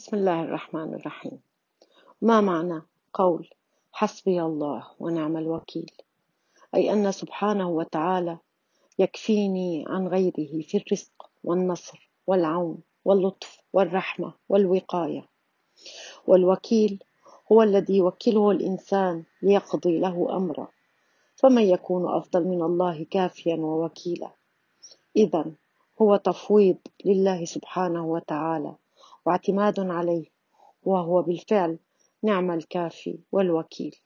بسم الله الرحمن الرحيم. ما معنى قول حسبي الله ونعم الوكيل؟ أي أن سبحانه وتعالى يكفيني عن غيره في الرزق والنصر والعون واللطف والرحمة والوقاية. والوكيل هو الذي يوكله الإنسان ليقضي له أمرا فمن يكون أفضل من الله كافيا ووكيلا. إذا هو تفويض لله سبحانه وتعالى. واعتماد عليه وهو بالفعل نعم الكافي والوكيل.